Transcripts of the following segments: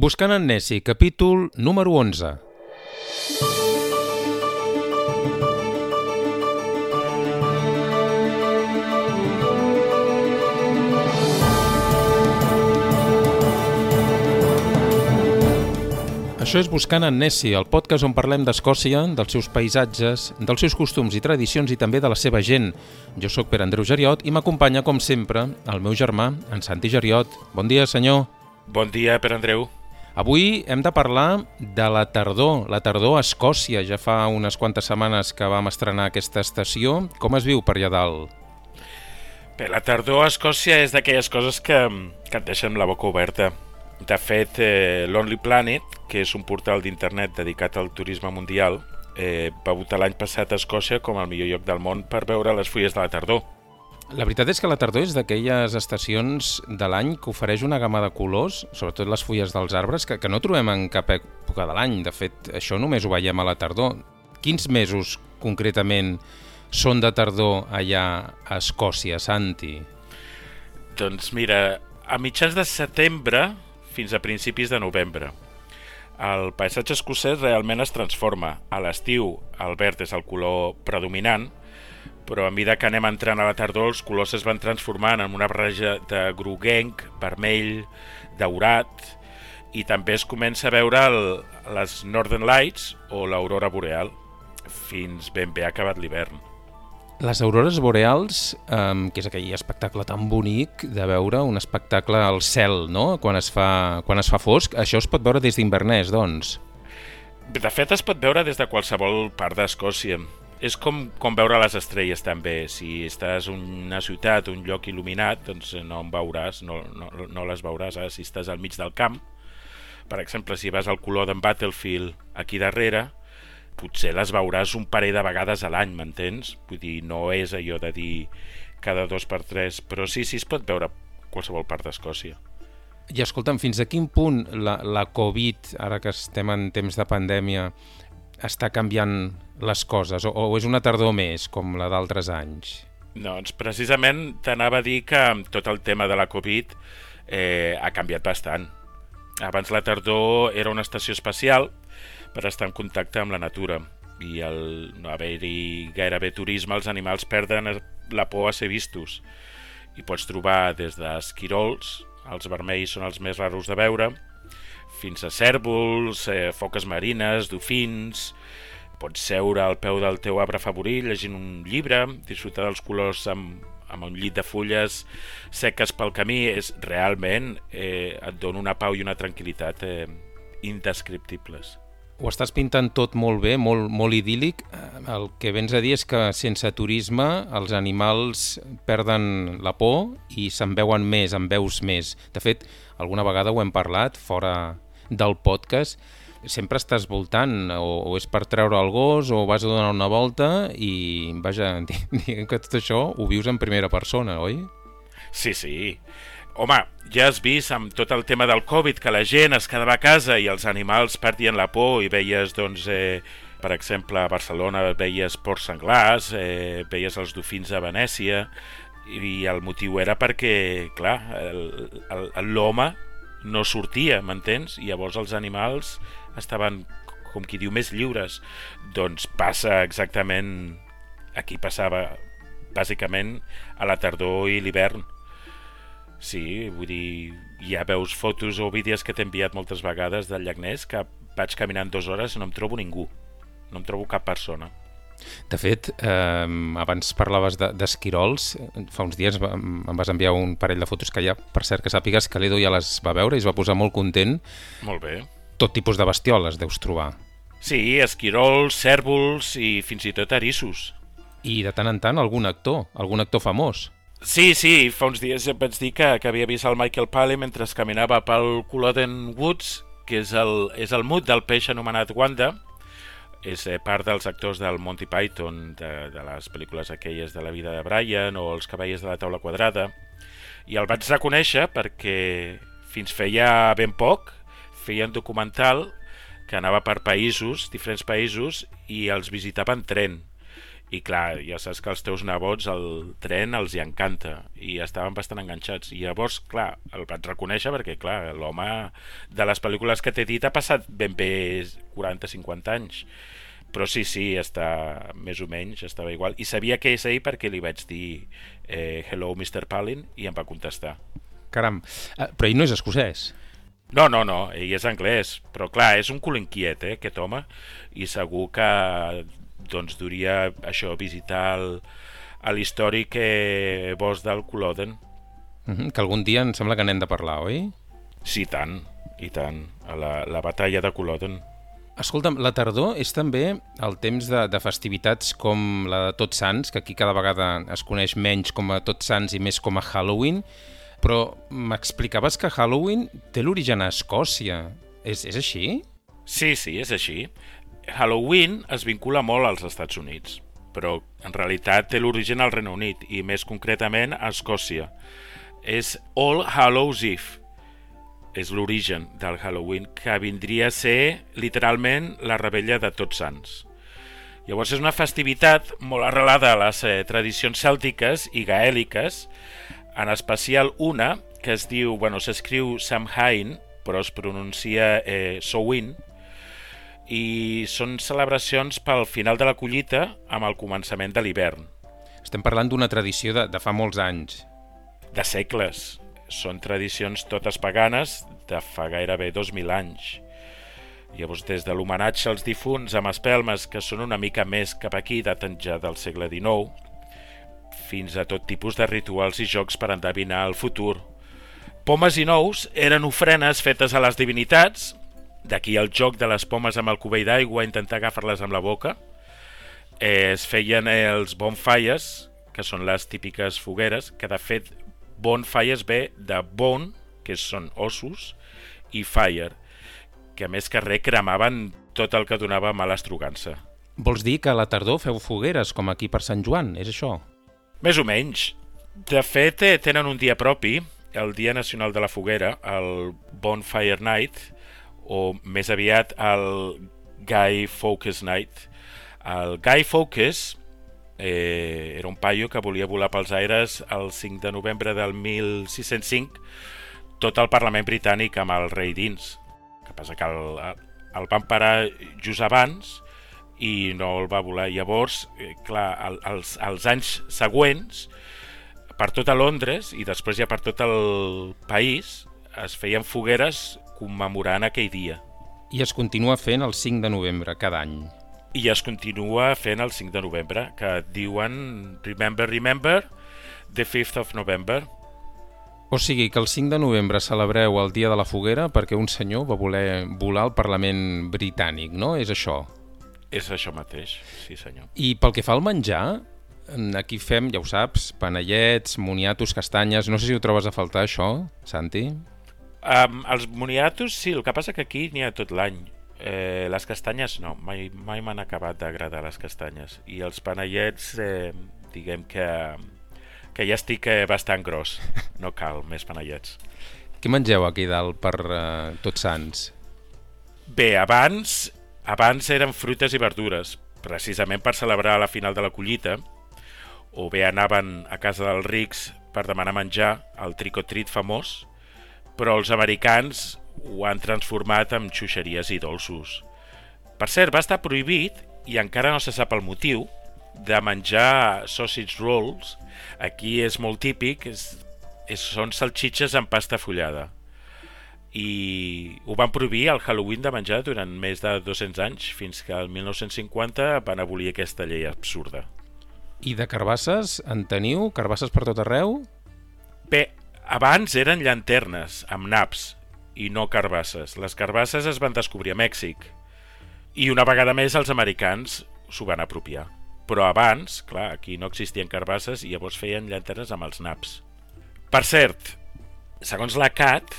Buscant en Nessi, capítol número 11. Això és Buscant en Nessi, el podcast on parlem d'Escòcia, dels seus paisatges, dels seus costums i tradicions i també de la seva gent. Jo sóc Pere Andreu Geriot i m'acompanya, com sempre, el meu germà, en Santi Geriot. Bon dia, senyor. Bon dia, Pere Andreu. Avui hem de parlar de la tardor, la tardor a Escòcia. Ja fa unes quantes setmanes que vam estrenar aquesta estació. Com es viu per allà dalt? Bé, la tardor a Escòcia és d'aquelles coses que, que et deixen la boca oberta. De fet, eh, Lonely Planet, que és un portal d'internet dedicat al turisme mundial, eh, va votar l'any passat a Escòcia com el millor lloc del món per veure les fulles de la tardor. La veritat és que la tardor és d'aquelles estacions de l'any que ofereix una gamma de colors, sobretot les fulles dels arbres, que, que no trobem en cap època de l'any. De fet, això només ho veiem a la tardor. Quins mesos, concretament, són de tardor allà a Escòcia, Santi? Doncs mira, a mitjans de setembre fins a principis de novembre. El paisatge escocès realment es transforma. A l'estiu el verd és el color predominant, però a mesura que anem entrant a la tardor els colors es van transformant en una barreja de groguenc, vermell, daurat, i també es comença a veure el, les Northern Lights o l'aurora boreal, fins ben bé acabat l'hivern. Les aurores boreals, um, que és aquell espectacle tan bonic de veure, un espectacle al cel, no?, quan es fa, quan es fa fosc, això es pot veure des d'Invernès, doncs. De fet, es pot veure des de qualsevol part d'Escòcia. És com, com veure les estrelles, també. Si estàs en una ciutat, un lloc il·luminat, doncs no en veuràs, no, no, no les veuràs. Eh? Si estàs al mig del camp, per exemple, si vas al color d'en Battlefield aquí darrere, potser les veuràs un parell de vegades a l'any, m'entens? Vull dir, no és allò de dir cada dos per tres, però sí, sí es pot veure qualsevol part d'Escòcia. I escolta'm, fins a quin punt la, la Covid, ara que estem en temps de pandèmia, està canviant les coses, o, o és una tardor més, com la d'altres anys? Doncs precisament t'anava a dir que tot el tema de la Covid eh, ha canviat bastant. Abans la tardor era una estació espacial, per estar en contacte amb la natura i al no haver-hi gairebé turisme els animals perden la por a ser vistos i pots trobar des d'esquirols, els vermells són els més raros de veure, fins a cèrvols, eh, foques marines, dofins... Pots seure al peu del teu arbre favorit llegint un llibre, disfrutar dels colors amb, amb un llit de fulles seques pel camí, és realment eh, et dona una pau i una tranquil·litat eh, indescriptibles ho estàs pintant tot molt bé, molt, molt idíl·lic. Eh, el que vens a dir és que sense turisme els animals perden la por i se'n veuen més, en veus més. De fet, alguna vegada ho hem parlat fora del podcast, sempre estàs voltant, o, o és per treure el gos, o vas a donar una volta, i vaja, diguem que tot això ho vius en primera persona, oi? Sí, sí. Home, ja has vist amb tot el tema del Covid que la gent es quedava a casa i els animals perdien la por i veies, doncs, eh, per exemple, a Barcelona veies porcs senglars, eh, veies els dofins a Venècia i el motiu era perquè, clar, l'home no sortia, m'entens? I llavors els animals estaven, com qui diu, més lliures. Doncs passa exactament... Aquí passava bàsicament a la tardor i l'hivern Sí, vull dir, ja veus fotos o vídeos que t'he enviat moltes vegades del llac Ness que vaig caminant dues hores i no em trobo ningú, no em trobo cap persona. De fet, eh, abans parlaves d'esquirols, de, fa uns dies em vas enviar un parell de fotos que ja, per cert que sàpigues que l'Edo ja les va veure i es va posar molt content. Molt bé. Tot tipus de bestioles deus trobar. Sí, esquirols, cèrvols i fins i tot erissos. I de tant en tant algun actor, algun actor famós. Sí, sí, fa uns dies vaig dir que, que havia vist el Michael Paley mentre caminava pel Culloden Woods, que és el, és el mut del peix anomenat Wanda, és eh, part dels actors del Monty Python, de, de les pel·lícules aquelles de la vida de Brian o els cavallers de la taula quadrada, i el vaig reconèixer perquè fins feia ben poc feia un documental que anava per països, diferents països, i els visitava en tren i clar, ja saps que els teus nebots el tren els hi encanta i estaven bastant enganxats. I llavors, clar, el vaig reconèixer perquè clar, l'home de les pel·lícules que t'he dit ha passat ben bé 40-50 anys. Però sí, sí, està més o menys, estava igual. I sabia que és ell perquè li vaig dir eh, hello Mr. Palin i em va contestar. Caram, uh, però ell no és escocès. No, no, no, ell és anglès, però clar, és un cul inquiet, eh, aquest home, i segur que doncs duria això, visitar l'històric eh, bosc del Culloden. Uh -huh, que algun dia em sembla que n'hem de parlar, oi? Sí, tant, i tant, a la, la batalla de Culloden. Escolta'm, la tardor és també el temps de, de festivitats com la de Tots Sants, que aquí cada vegada es coneix menys com a Tots Sants i més com a Halloween, però m'explicaves que Halloween té l'origen a Escòcia. És, és així? Sí, sí, és així. Halloween es vincula molt als Estats Units, però en realitat té l'origen al Regne Unit i més concretament a Escòcia. És All Hallows Eve, és l'origen del Halloween, que vindria a ser literalment la rebella de Tots Sants. Llavors és una festivitat molt arrelada a les eh, tradicions cèltiques i gaèliques, en especial una que es diu, bueno, s'escriu Samhain, però es pronuncia eh, Sowin, i són celebracions pel final de la collita amb el començament de l'hivern. Estem parlant d'una tradició de, de fa molts anys. De segles. Són tradicions totes paganes de fa gairebé 2.000 anys. Llavors, des de l'homenatge als difunts amb espelmes, que són una mica més cap aquí, daten ja del segle XIX, fins a tot tipus de rituals i jocs per endevinar el futur. Pomes i nous eren ofrenes fetes a les divinitats D'aquí el joc de les pomes amb el cubell d'aigua, intentar agafar-les amb la boca. Eh, es feien els bonfires, que són les típiques fogueres, que de fet bonfires ve de bon, que són ossos, i fire, que a més que res cremaven tot el que donava mala estrugança. Vols dir que a la tardor feu fogueres, com aquí per Sant Joan, és això? Més o menys. De fet, eh, tenen un dia propi, el Dia Nacional de la Foguera, el Bonfire Night, o més aviat el Guy Fawkes Night. El Guy Fawkes eh, era un paio que volia volar pels aires el 5 de novembre del 1605 tot el Parlament britànic amb el rei dins. Que passa que el, el van parar just abans i no el va volar. Llavors, eh, clar, el, els, els anys següents, per tot a Londres i després ja per tot el país, es feien fogueres commemorant aquell dia. I es continua fent el 5 de novembre cada any. I es continua fent el 5 de novembre, que diuen Remember, Remember, the 5th of November. O sigui que el 5 de novembre celebreu el dia de la foguera perquè un senyor va voler volar al Parlament britànic, no? És això? És això mateix, sí senyor. I pel que fa al menjar, aquí fem, ja ho saps, panellets, moniatos, castanyes... No sé si ho trobes a faltar, això, Santi? Um, els moniatos, sí, el que passa que aquí n'hi ha tot l'any. Eh, les castanyes no, mai, mai m'han acabat d'agradar les castanyes. I els panellets, eh, diguem que, que ja estic eh, bastant gros. No cal més panellets. Què mengeu aquí dalt per eh, Tots Sants? Bé, abans, abans eren fruites i verdures, precisament per celebrar la final de la collita, o bé anaven a casa dels rics per demanar menjar, el tricotrit famós, però els americans ho han transformat en xuxeries i dolços. Per cert, va estar prohibit, i encara no se sap el motiu, de menjar sausage rolls. Aquí és molt típic, és, és, són salxitxes amb pasta fullada. I ho van prohibir al Halloween de menjar durant més de 200 anys, fins que el 1950 van abolir aquesta llei absurda. I de carbasses en teniu? Carbasses per tot arreu? Bé, abans eren llanternes, amb naps, i no carbasses. Les carbasses es van descobrir a Mèxic. I una vegada més els americans s'ho van apropiar. Però abans, clar, aquí no existien carbasses i llavors feien llanternes amb els naps. Per cert, segons la CAT,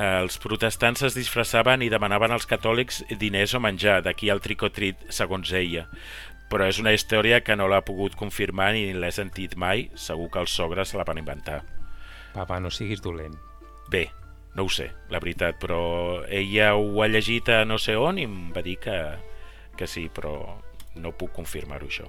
els protestants es disfressaven i demanaven als catòlics diners o menjar, d'aquí el tricotrit, segons ella. Però és una història que no l'ha pogut confirmar ni l'he sentit mai, segur que els sogres se la van inventar. Papa, no siguis dolent. Bé, no ho sé, la veritat, però ella ho ha llegit a no sé on i em va dir que, que sí, però no puc confirmar-ho això.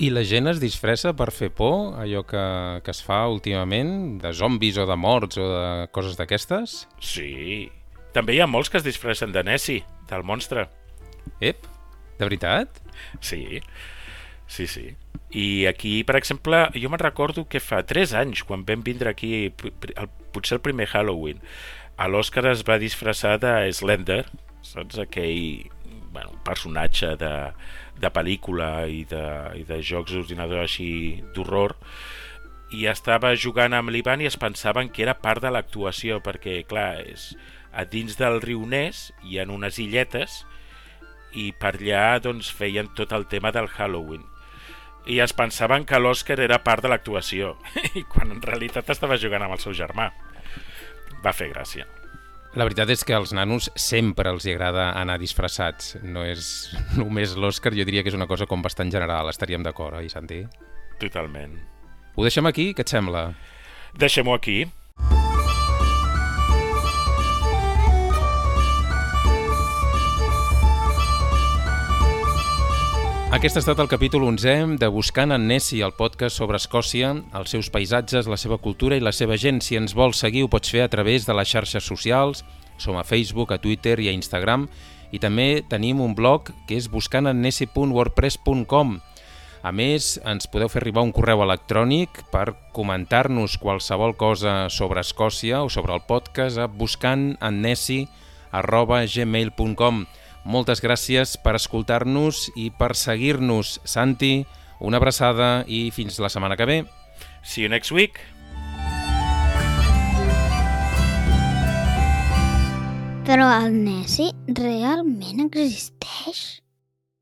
I la gent es disfressa per fer por, allò que, que es fa últimament, de zombis o de morts o de coses d'aquestes? Sí. També hi ha molts que es disfressen de Nessie, del monstre. Ep, de veritat? Sí, sí, sí. I aquí, per exemple, jo me'n recordo que fa 3 anys, quan vam vindre aquí, el, potser el primer Halloween, a l'Oscar es va disfressar de Slender, saps? Aquell bueno, personatge de, de pel·lícula i de, i de jocs d'ordinador així d'horror i estava jugant amb l'Ivan i es pensaven que era part de l'actuació perquè, clar, és, a dins del riu Ness hi ha unes illetes i per allà doncs, feien tot el tema del Halloween i es pensaven que l'Òscar era part de l'actuació i quan en realitat estava jugant amb el seu germà va fer gràcia la veritat és que als nanos sempre els agrada anar disfressats. No és només l'Òscar, jo diria que és una cosa com bastant general. Estaríem d'acord, oi, Santi? Totalment. Ho deixem aquí? Què et sembla? Deixem-ho aquí. Aquest ha estat el capítol 11 de Buscant en Nessie, el podcast sobre Escòcia, els seus paisatges, la seva cultura i la seva gent. Si ens vols seguir ho pots fer a través de les xarxes socials, som a Facebook, a Twitter i a Instagram, i també tenim un blog que és buscantennesi.wordpress.com. A més, ens podeu fer arribar un correu electrònic per comentar-nos qualsevol cosa sobre Escòcia o sobre el podcast a buscantennesi.gmail.com. Moltes gràcies per escoltar-nos i per seguir-nos. Santi, una abraçada i fins la setmana que ve. See you next week. Però el Nessi realment existeix?